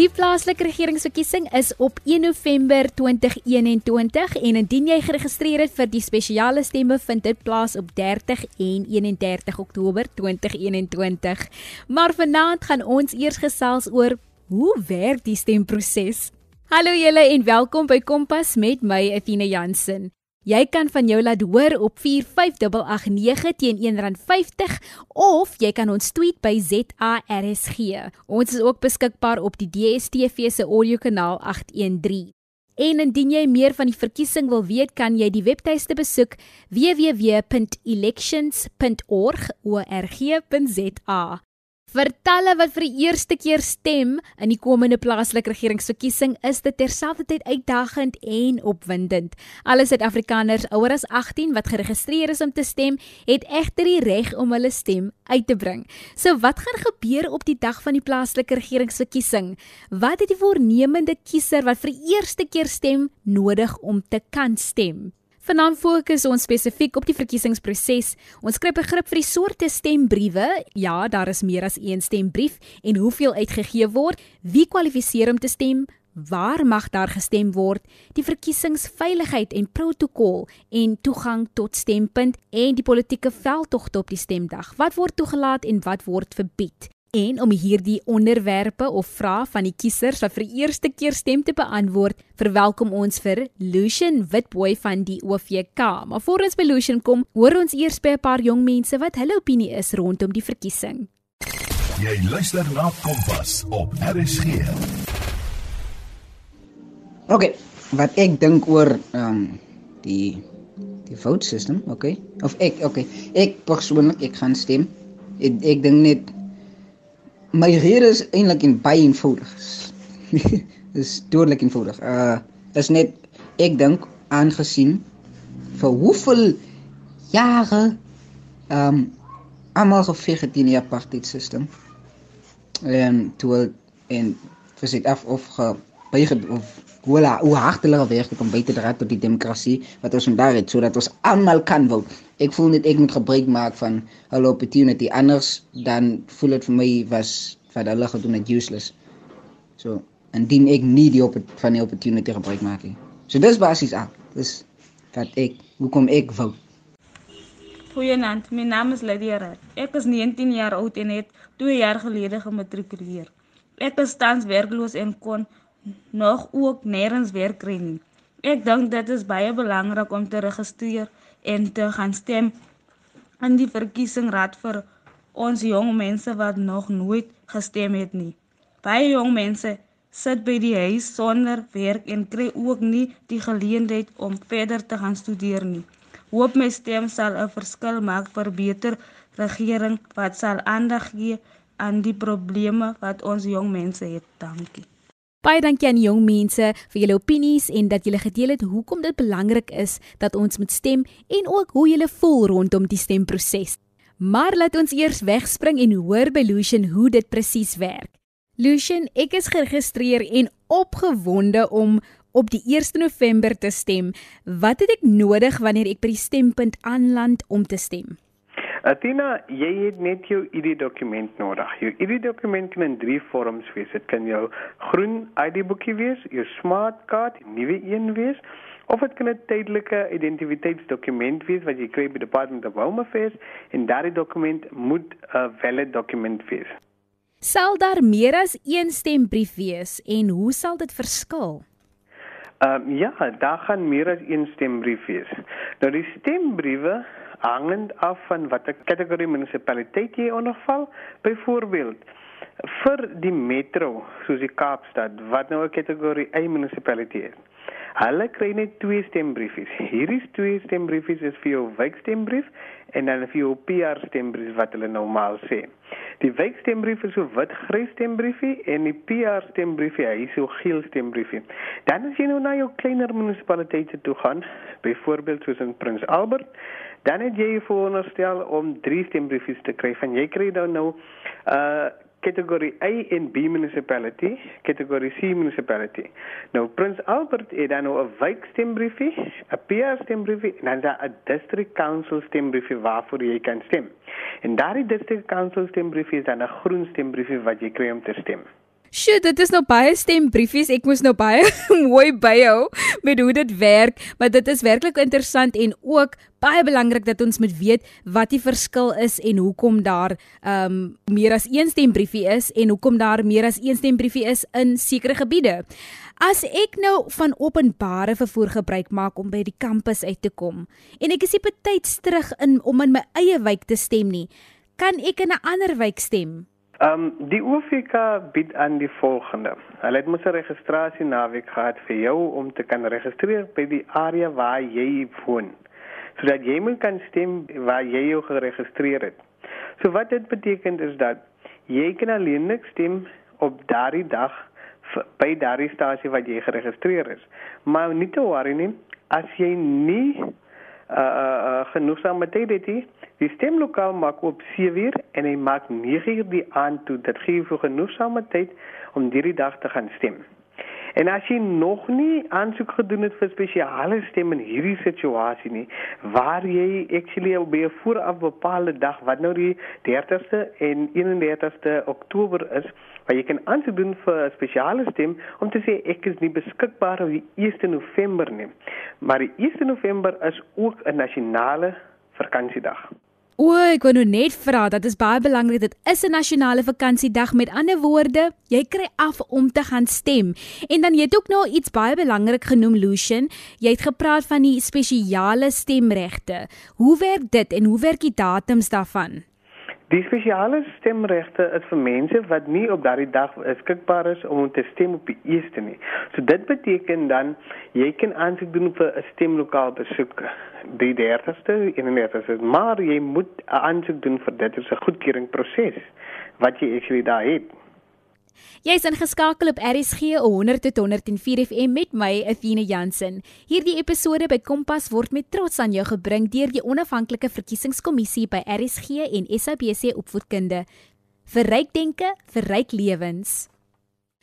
Die plaaslike regeringsverkiesing is op 1 November 2021 en indien jy geregistreer het vir die spesiale stemme vind dit plaas op 30 en 31 Oktober 2021. Maar vanaand gaan ons eers gesels oor hoe werk die stemproses. Hallo julle en welkom by Kompas met my Athena Jansen. Jy kan van jou laat hoor op 45889 teen R1.50 of jy kan ons tweet by ZARSG. Ons is ook beskikbaar op die DSTV se audiokanaal 813. En indien jy meer van die verkiesing wil weet, kan jy die webtuiste besoek www.elections.org.za. Vir talle wat vir die eerste keer stem in die komende plaaslike regeringsverkiesing is dit terselfdertyd uitdagend en opwindend. Alle Suid-Afrikaners ouer as 18 wat geregistreer is om te stem, het egter die reg om hulle stem uit te bring. So wat gaan gebeur op die dag van die plaaslike regeringsverkiesing? Wat het die voornemende kiezer wat vir die eerste keer stem nodig om te kan stem? Vanaand fokus ons spesifiek op die verkiesingsproses. Ons skryf begrip vir die soorte stembriewe. Ja, daar is meer as een stembrief en hoeveel uitgegee word, wie kwalifiseer om te stem, waar mag daar gestem word, die verkiesingsveiligheid en protokol en toegang tot stempunt en die politieke veldtogte op die stemdag. Wat word toegelaat en wat word verbied? En om hierdie onderwerpe of vrae van die kiesers wat vir die eerste keer stem te beantwoord, verwelkom ons vir Lucian Witboy van die OVK. Maar voor ons by Lucian kom, hoor ons eers by 'n paar jong mense wat hulle opinie is rondom die verkiesing. Jy luister na Kompas op RSG. OK, wat ek dink oor ehm um, die die vote system, OK? Of ek OK, ek persoonlik ek gaan stem. Ek, ek dink net my rede is eintlik en baie eenvoudig. is dodelik eenvoudig. Uh is net ek dink aangesien vir hoeveel jare ehm um, almal geveg het teen die apartheid stelsel. En toe en vir sit af of gebuig of hoe la hoe hard hulle gewerk het om by te dra tot die demokrasie wat ons vandag het sodat ons almal kan vote. Ek voel net ek moet gebruik maak van hulle opportunity anders dan voel dit vir my was wat hulle gedoen het useless. So indien ek nie die op van die opportunity gebruik maak nie. So dis basies al. Dis wat ek hoekom ek vote. Goeienaand, my naam is Lydia Rad. Ek is 19 jaar oud en het 2 jaar gelede gematrikuleer. Ek is tans werkloos en kon nog ook nêrens werk kry nie. Ek dink dit is baie belangrik om te registreer en te gaan stem in die verkiesingsraad vir ons jong mense wat nog nooit gestem het nie. Baie jong mense sit by die huis sonder werk en kry ook nie die geleentheid om verder te gaan studeer nie. Hoop my stem sal 'n verskil maak vir beter regering wat sal aandag gee aan die probleme wat ons jong mense het. Dankie. Baie dankie aan die jong mense vir julle opinies en dat julle gedeel het hoekom dit belangrik is dat ons moet stem en ook hoe julle voel rondom die stemproses. Maar laat ons eers wegspring en hoor by Lucian hoe dit presies werk. Lucian, ek is geregistreer en opgewonde om op die 1 November te stem. Wat het ek nodig wanneer ek by die stempunt aanland om te stem? Athena, jy het net jou ID-dokument nodig. Jou ID-dokument kan in drie vorms wees. Dit kan jou groen ID-boekie wees, jou smart card, nuwe een wees, of dit kan 'n tydelike identiteitsdokument wees wat jy kry by die Department of Home Affairs en daardie dokument moet 'n valid dokument wees. Sal daar meer as een stembrief wees en hoe sal dit verskil? Ehm um, ja, daar gaan meer as een stembrief wees. Nou die stembriewe hangend af van watter kategorie munisipaliteit jy onderval. Byvoorbeeld vir die metro soos die Kaapstad wat nou 'n kategorie A munisipaliteit is. Hulle kry net twee stembriefies. Hierdie twee stembriefies is vir jou wijkstembrief en dan vir jou PR stembrief wat hulle normaal sê. Die wijkstembrief is so wit-grys stembriefie en die PR stembriefie is so geel stembriefie. Dan as jy nou na jou kleiner munisipaliteite toe gaan, byvoorbeeld soos in Prins Albert, dan het jy veronderstel om drie stembriefies te kry van jy kry dan nou uh kategorie A en B municipality, kategorie C municipality. Nou Prins Albert het dan nou 'n wijk stembriefie, 'n PR stembriefie en dan 'n district council stembriefie waarvoor jy kan stem. En daardie district council stembriefie is dan 'n groen stembriefie wat jy kry om te stem. Sjoe, dit is nou baie stembriefies. Ek moes nou baie mooi byhou met hoe dit werk, maar dit is werklik interessant en ook baie belangrik dat ons moet weet wat die verskil is en hoekom daar ehm um, meer as een stembriefie is en hoekom daar meer as een stembriefie is in sekere gebiede. As ek nou van openbare vervoer gebruik maak om by die kampus uit te kom en ek is nie betyds terug in om in my eie wijk te stem nie, kan ek in 'n ander wijk stem? Ehm um, die OFK bied aan die volgende. Hulle het mos 'n registrasie naweek gehad vir jou om te kan registreer by die area waar jy woon. Sodat jy moet kan stem waar jy jou geregistreer het. So wat dit beteken is dat jy kan alleenlik stem op daardie dag by daardie stasie wat jy geregistreer is. Maar nie te worry nie, as jy nie uh uh genoegsame tyd het nie, Die stemlokaal maak op 7uur en hy maak 9uur die aand toe. Dit gee vir genoegsame tyd om hierdie dag te gaan stem. En as jy nog nie aansoek gedoen het vir spesiale stem in hierdie situasie nie, waar jy actually op 'n vooraf bepaalde dag wat nou die 30ste en 31ste Oktober is, waar jy kan aansoek doen vir 'n spesiale stem om te sê ek is nie beskikbaar op die 1 November nie. Maar die 1 November is ook 'n nasionale vakansiedag. O, ek wou nou net vra, dit is baie belangrik. Dit is 'n nasionale vakansiedag. Met ander woorde, jy kry af om te gaan stem. En dan jy het ook nou iets baie belangrik genoem, Lucian. Jy het gepraat van die spesiale stemregte. Hoe werk dit en hoe werk die datums daarvan? Die spesiale stemregte is vir mense wat nie op daardie dag beskikbaar is om te stem op die eerste nie. So dit beteken dan jy kan aansoek doen vir 'n stemlokaal besoek die 30ste en die 31ste, maar jy moet aansoek doen vir dit. Is 'n goedkeuringsproses wat jy actually daar het. Jy is ingeskakel op RSG 100 tot 104 FM met my Athena Jansen. Hierdie episode by Kompas word met trots aan jou gebring deur die onafhanklike verkiesingskommissie by RSG en SABC Opvoedkunde. Vir ryk denke, vir ryk lewens.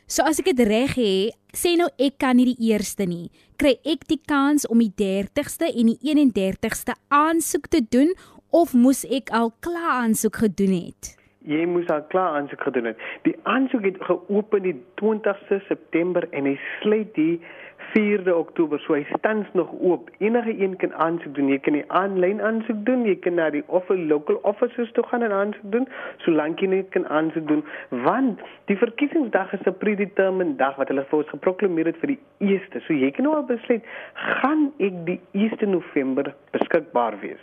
So as ek dit reg het, sê nou ek kan nie die eerste nie. Kry ek die kans om die 30ste en die 31ste aansoek te doen of moes ek al klaar aansoek gedoen het? Jy moes al klaar aansoek gedoen het. Die aansoek het geopen die 20ste September en hy sluit die 4de Oktober. So hy staan nog oop. Enige een kan aansoek doen. Jy kan die aanlyn aansoek doen. Jy kan na die of local offices toe gaan en aansoek doen, solank jy net kan aansoek doen. Want die verkiesingsdag is 'n predetermined dag wat hulle vir ons geproklaameer het vir die 1ste. So jy kan nou al besluit, gaan ek die 1ste November beskikbaar wees.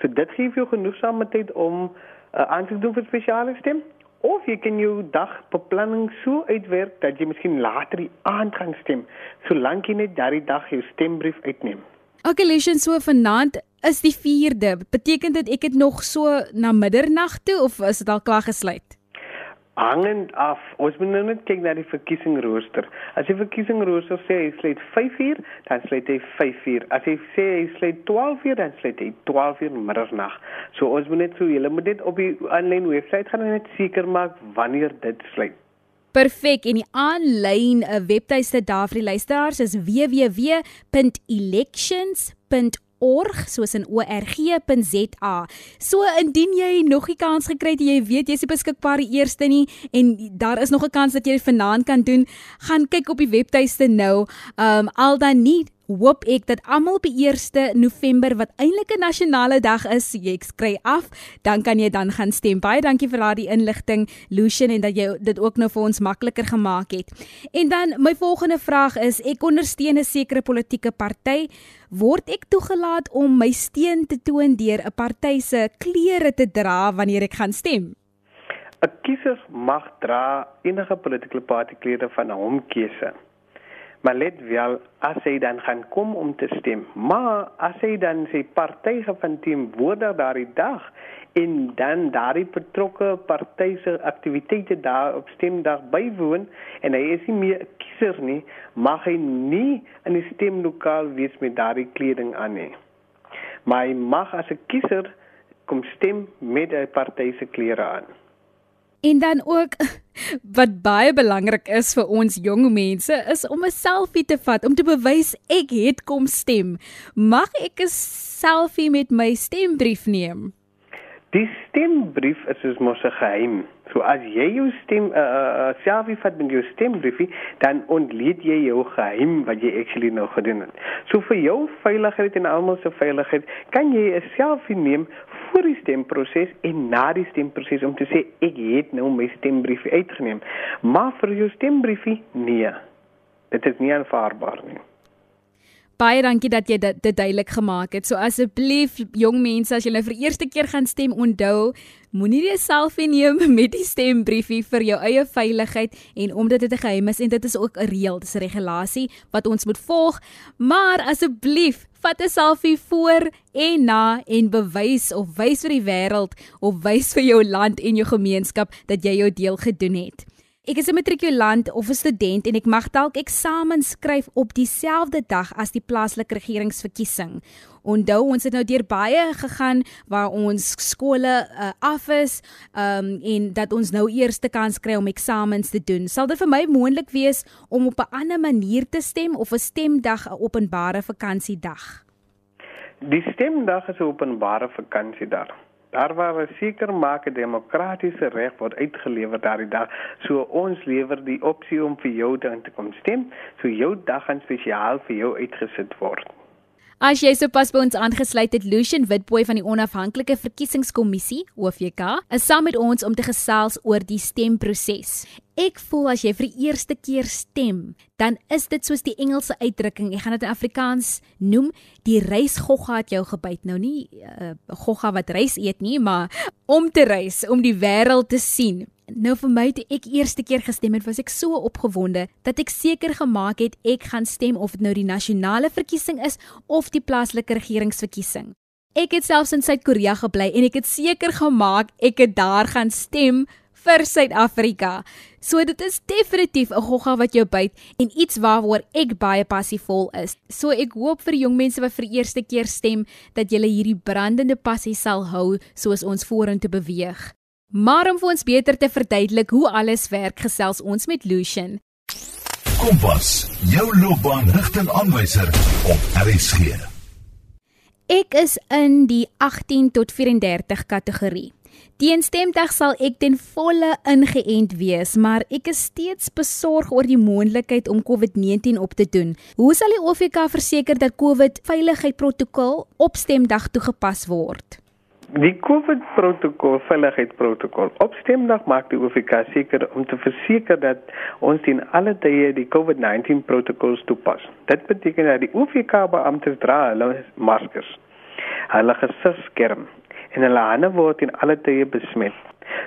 So dit gee vir jou genoegsame tyd om uh, aansoek doen vir spesiale stem of jy kan jou dagbeplanning so uitwerk dat jy miskien later die aand gaan stem solank jy net daardie dag jou stembrief uitneem. Okay, Leshan, so vanaand is die 4de. Beteken dit ek het nog so na middernag toe of is dit al klaar gesluit? Hangend af. Ons moet nou net kyk na die verkiesingsrooster. As die verkiesingsrooster sê hy sluit 5 uur, dan sluit hy 5 uur. As hy sê hy sluit 12 uur, dan sluit hy 12 uur middernag. So ons moet net so julle moet dit op die aanlyn webwerf gaan net seker maak wanneer dit sluit. Perfek en die aanlyn eh, webtuiste daar vir die luisteraars is www.elections.org org soos in org.za. So indien jy nog nie kans gekry het jy weet jy's beskikbaar die eerste nie en daar is nog 'n kans dat jy dit vanaand kan doen, gaan kyk op die webtuiste nou. Um al dan nie hoop ek dat almal op die 1 November wat eintlik 'n nasionale dag is, jy skry af, dan kan jy dan gaan stem. Baie dankie vir daardie inligting, Lucian en dat jy dit ook nou vir ons makliker gemaak het. En dan my volgende vraag is, ek ondersteun 'n sekere politieke party, word ek toegelaat om my steun te toon deur 'n party se klere te dra wanneer ek gaan stem? 'n Kiezer mag dra enige politieke party klere van hom keuse maar let wel as hy dan gaan kom om te stem maar as hy dan sy party van team word daardie dag en dan daardie betrokke party se aktiwiteite daar op stemdag bywoon en hy is nie meer 'n kiezer nie mag hy nie in die stemlokaal wees met daardie kleding aan nie. Maar hy mag as 'n kiezer kom stem met 'n party se klere aan. En dan ook wat baie belangrik is vir ons jong mense is om 'n selfie te vat om te bewys ek het kom stem. Mag ek 'n selfie met my stembrief neem? Die stembrief is soos mos 'n geheim. So as jy jou stem uh, uh, selfie vat met jou stembriefie, dan ontleed jy jou geheim wat jy actually nou gedoen het. So vir jou veiligheid en almal se veiligheid, kan jy 'n selfie neem voor die stemproses en na die stemproses om te sê ek het nou my stembriefie uitgeneem. Maar vir jou stembriefie nee. Dit is nie aanvaarbaar nie. Baie dankie dat jy dit, dit duidelik gemaak het. So asseblief jong mense as jy nou vir eerste keer gaan stem, onthou, moenie die selfie neem met die stembriefie vir jou eie veiligheid en omdat dit 'n geheim is en dit is ook 'n reël, dis 'n regulasie wat ons moet volg. Maar asseblief vat 'n selfie voor en na en bewys of wys vir die wêreld of wys vir jou land en jou gemeenskap dat jy jou deel gedoen het. Ek is 'n matrikulant of 'n student en ek mag dalk eksamen skryf op dieselfde dag as die plaaslike regeringsverkiesing. Onthou ons het nou deur baie gegaan waar ons skole uh, af is um, en dat ons nou eerste kans kry om eksamens te doen. Sal dit vir my moontlik wees om op 'n ander manier te stem of 'n stemdag 'n openbare vakansiedag? Die stemdag is 'n openbare vakansiedag. Daar waar 'n seker maak 'n demokratiese reg word uitgelewer daardie dag. So ons lewer die opsie om vir jou dan te kom stem, so jou dag gaan spesiaal vir jou uitgesit word. As jy sopas by ons aangesluit het, Lucian Witboy van die Onafhanklike Verkiesingskommissie, OVK, is saam met ons om te gesels oor die stemproses. Ek voel as jy vir die eerste keer stem, dan is dit soos die Engelse uitdrukking, ek gaan dit in Afrikaans noem, die reisgogga het jou gebyt. Nou nie 'n uh, gogga wat reis eet nie, maar om te reis, om die wêreld te sien. Nou vir my toe ek eerste keer gestem het, was ek so opgewonde dat ek seker gemaak het ek gaan stem of dit nou die nasionale verkiesing is of die plaaslike regeringsverkiesing. Ek het selfs in Suid-Korea gebly en ek het seker gemaak ek het daar gaan stem vir Suid-Afrika. So dit is definitief 'n gogga wat jou byt en iets waaroor ek baie passievol is. So ek hoop vir jong mense wat vir eerste keer stem dat julle hierdie brandende passie sal hou soos ons vorentoe beweeg. Maar om vir ons beter te verduidelik hoe alles werk, gesels ons met Lucian. Kompas, jou loopbaanrigtingaanwyser op RSG. Ek is in die 18 tot 34 kategorie. Teen stemdag sal ek ten volle ingeënt wees, maar ek is steeds besorg oor die moontlikheid om COVID-19 op te doen. Hoe sal die OVK verseker dat COVID veiligheidsprotokol op stemdag toegepas word? Die COVID-protokol, veiligheidsprotokol, op stemdag maak die OVK seker om te verseker dat ons in alle tye die COVID-19 protokols toepas. Dit beteken dat die OVK beamptes dra hulle maskers, hulle gesigskerm en hulle hande word in alle tye besmet.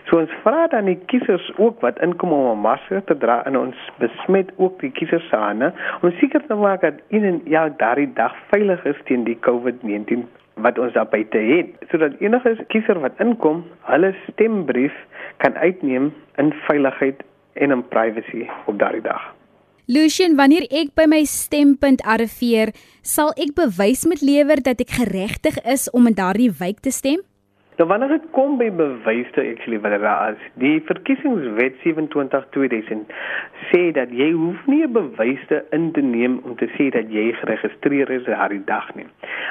So ons vra dan die kiesers ook wat inkom om 'n masker te dra en ons besmet ook die kiesers se hande om seker te maak dat in en ja daardie dag veilig is teen die COVID-19 wat ons daar buite het sodat enige kiezer wat inkom, hulle stembrief kan uitneem in veiligheid en in privacy op daardie dag. Lucian, wanneer ek by my stempunt arriveer, sal ek bewys met lewer dat ek geregtig is om in daardie wijk te stem? Nou wanneer dit kom by bewyse actually wat daar is, die verkiesingswet 27/2000 sê dat jy hoef nie 'n bewyse in te neem om te sê dat jy geregistreer is op daardie dag nie.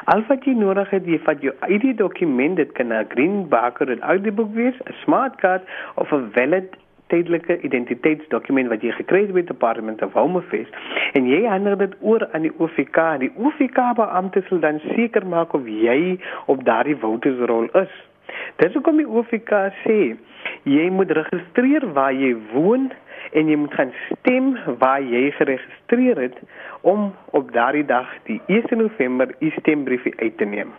Al wat jy nodig het, jy vat jou ID dokument, dit kan 'n green barcode uit die boek wees, 'n smart card of 'n valid tydelike identiteitsdokument wat jy gekry het by die Department of Home Affairs en jy hanteer dit oor aan die OVK. Die OVK beampte sal dan seker maak of jy op daardie votersrol is. Dis hoekom die OFK sê jy moet registreer waar jy woon en jy moet gaan stem waar jy geregistreer het om op daardie dag die 1 November u stembriefie uit te neem.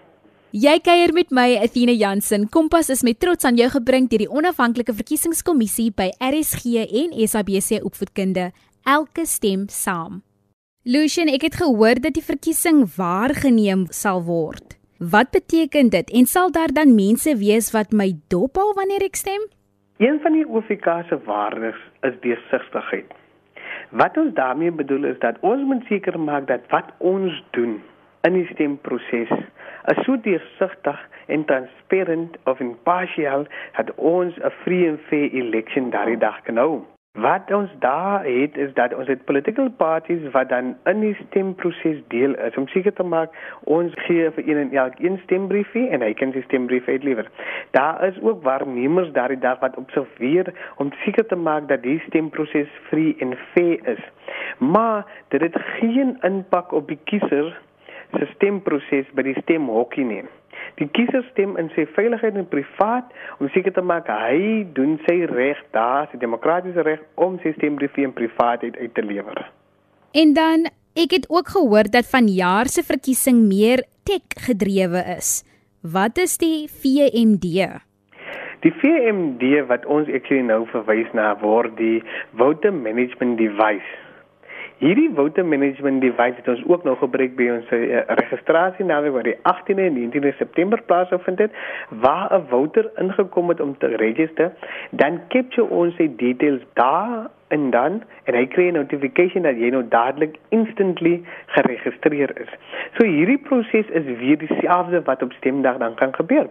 Jy kuier met my Athena Jansen. Kompas is met trots aan jou gebring deur die onafhanklike verkiesingskommissie by RSG en SABC opvoedkunde. Elke stem saam. Lucian, ek het gehoor dat die verkiesing waargeneem sal word. Wat beteken dit en sal daar dan mense wees wat my dophou wanneer ek stem? Een van die OFK se waardes is deursigtigheid. Wat ons daarmee bedoel is dat ons moet seker maak dat wat ons doen in die stemproses is so deursigtig en transparant of impartial dat ons 'n free and fair election daardie dag kan hou. Wat ons daar het is dat ons het political parties wat dan in die stemproses deel is om seker te maak ons gee vir een en elk een stembriefie en hy kan sy stembrief uitlewer. Daar is ook waarnemers daardie dag wat observeer om seker te maak dat die stemproses vry en fair is. Maar dit het geen impak op die kiezer se stemproses by die stemhokkie nie. Die kiezer stem in sy veiligheid en privaat om seker te maak hy doen sy reg, daar sy demokratiese reg om sy stembrief in privaatheid uit te lewer. En dan ek het ook gehoor dat vanjaar se verkiesing meer tech gedrewe is. Wat is die VMD? Die VMD wat ons actually nou verwys na word die voter management device Hierdie voter management device het ons ook nog gebruik by ons uh, registrasie nou waar die 18de en 19de September plaasgevind het waar 'n voter ingekom het om te registreer, dan capture ons sy details daar en dan en hy kry 'n notification dat jy nou dadelik instantly geregistreer is. So hierdie proses is weer dieselfde wat op stemdag dan kan gebeur.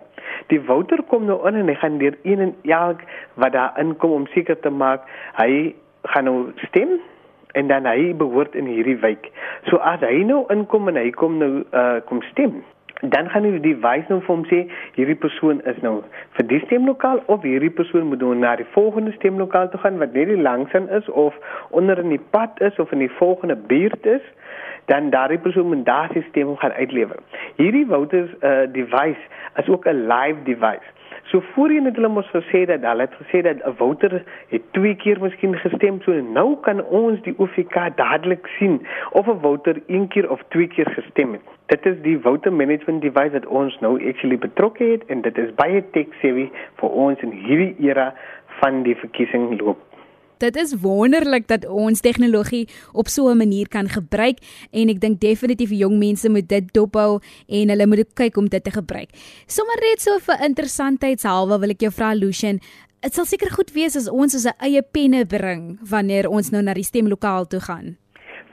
Die voter kom nou in en hy gaan deur een en elk wat daar inkom om seker te maak hy gaan nou stem en dan hy behoort in hierdie wijk. So as hy nou inkom en hy kom nou uh kom stem, dan gaan hy die wys nou vir hom sê hierdie persoon is nou vir die stemlokaal of hierdie persoon moet nou na die volgende stemlokaal toe gaan wat net die langsaan is of onder in die pad is of in die volgende buurt is dan daardie persoon moet daardie stem gaan uitlewer. Hierdie voters uh device is ook 'n live device. So voorheen het hulle mos gesê dat hulle het gesê dat 'n voter het twee keer miskien gestem so nou kan ons die OVK dadelik sien of 'n voter een keer of twee keer gestem het. Dit is die voter management device wat ons nou actually betrokke het en dit is baie tech savvy vir ons in hierdie era van die verkiesing loop. Dit is wonderlik dat ons tegnologie op so 'n manier kan gebruik en ek dink definitief jong mense moet dit dophou en hulle moet kyk om dit te gebruik. Sommige net so vir interessantheidshalwe wil ek jou vra Lucian, dit sal seker goed wees as ons ons eie penne bring wanneer ons nou na die stemlokaal toe gaan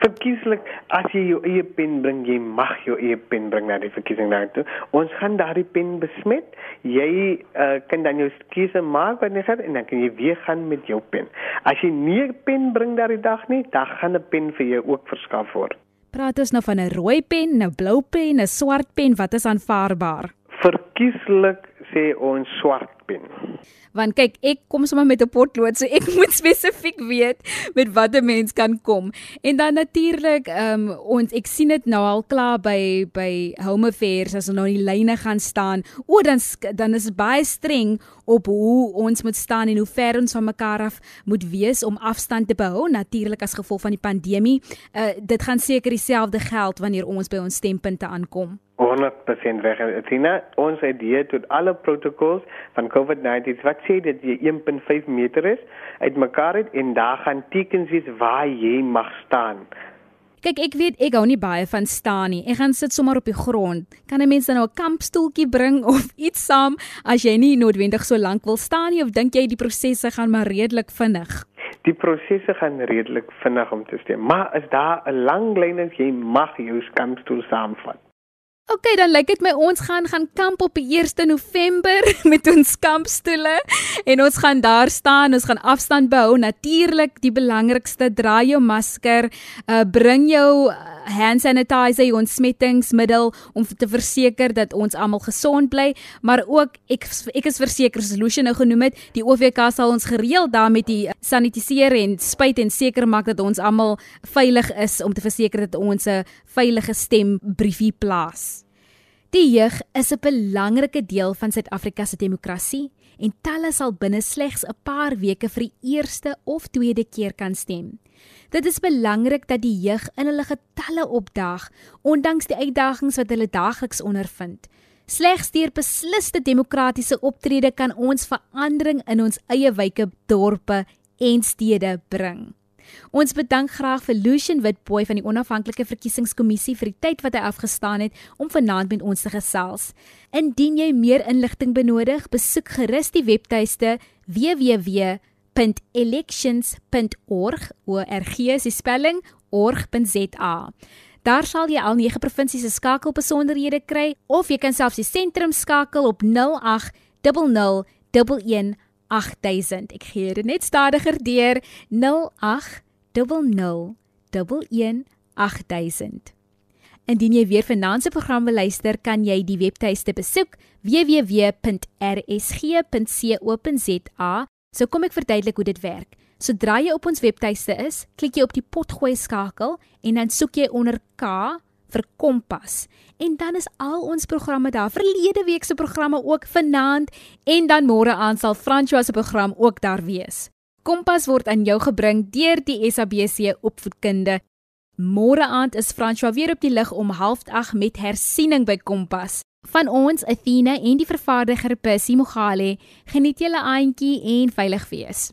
verkieslik as jy jou eie pen bring, jy mag jou eie pen bring na die verkiesing daartoe. Ons gaan daardie pen besmet. Jy uh, kan dan jou keuse maak wat jy gaan en dan kan jy weer gaan met jou pen. As jy nie 'n pen bring daardie dag nie, dan gaan 'n pen vir jou ook verskaf word. Praat ons nou van 'n rooi pen, 'n blou pen, 'n swart pen, wat is aanvaarbaar? Verkieslik sê ons swart pen want kyk ek kom sommer met 'n potlood so ek moet spesifiek weet met wat 'n mens kan kom. En dan natuurlik um, ons ek sien dit nou al klaar by by home affairs as ons nou die lyne gaan staan. O dan dan is baie streng op hoe ons moet staan en hoe ver ons van mekaar af moet wees om afstand te behou natuurlik as gevolg van die pandemie uh, dit gaan seker dieselfde geld wanneer ons by ons stempunte aankom 100% weg. Tina, ons idee tot alle protokols van COVID-19 wat sê dat jy 1.5 meter is uitmekaar het en daar gaan tekens wees waar jy mag staan. Kyk, ek weet ek hou nie baie van staan nie. Ek gaan sit sommer op die grond. Kan 'n mens dan nou 'n kampstoeltjie bring of iets saam as jy nie noodwendig so lank wil staan nie of dink jy die prosesse gaan maar redelik vinnig? Die prosesse gaan redelik vinnig om te stem, maar as daar 'n lang lyn is, jy mag jou kampstoel saamvat. OK, dan lyk dit my ons gaan gaan kamp op die 1 November met ons kampstoele en ons gaan daar staan, ons gaan afstand behou. Natuurlik, die belangrikste, dra jou masker, uh, bring jou uh, hand sanitizer, jou ontsmettingsmiddel om te verseker dat ons almal gesond bly, maar ook ek ek is verseker solution nou genoem het, die OVK sal ons gereeld daar met die sanitiseer en spuit en seker maak dat ons almal veilig is om te verseker dat ons 'n veilige stembriefie plaas. Die jeug is 'n belangrike deel van Suid-Afrika se demokrasie en talle sal binne slegs 'n paar weke vir die eerste of tweede keer kan stem. Dit is belangrik dat die jeug in hulle getalle opdaag, ondanks die uitdagings wat hulle daagliks ondervind. Slegs deur beslisste demokratiese optrede kan ons verandering in ons eie wyke, dorpe en stede bring. Ons bedank graag vir Lucian Witboy van die Onafhanklike Verkiesingskommissie vir die tyd wat hy afgestaan het om vanaand met ons te gesels. Indien jy meer inligting benodig, besoek gerus die webtuiste www www.elections.org org is die spelling org.za. Daar sal jy al nege provinsies se skakelbesonderhede kry of jy kan selfs die sentrum skakel op 0800 11 8000. Ek gee dit net stadiger deur 0800 118000. Indien jy weer vanaand se program wil luister, kan jy die webtuiste besoek www.rsg.co.za. So kom ek verduidelik hoe dit werk. Sodra jy op ons webtuiste is, klik jy op die potgooi skakel en dan soek jy onder K vir Kompas. En dan is al ons programme daar. Verlede week se programme ook vanaand en dan môre aan sal François se program ook daar wees. Kompas word aan jou gebring deur die SABC Opvoedkunde. Môre aand is François weer op die lig om 08:30 met hersiening by Kompas. Van ons Athena en die vervaardiger Percy Mogale, geniet julle aandjie en veilig wees.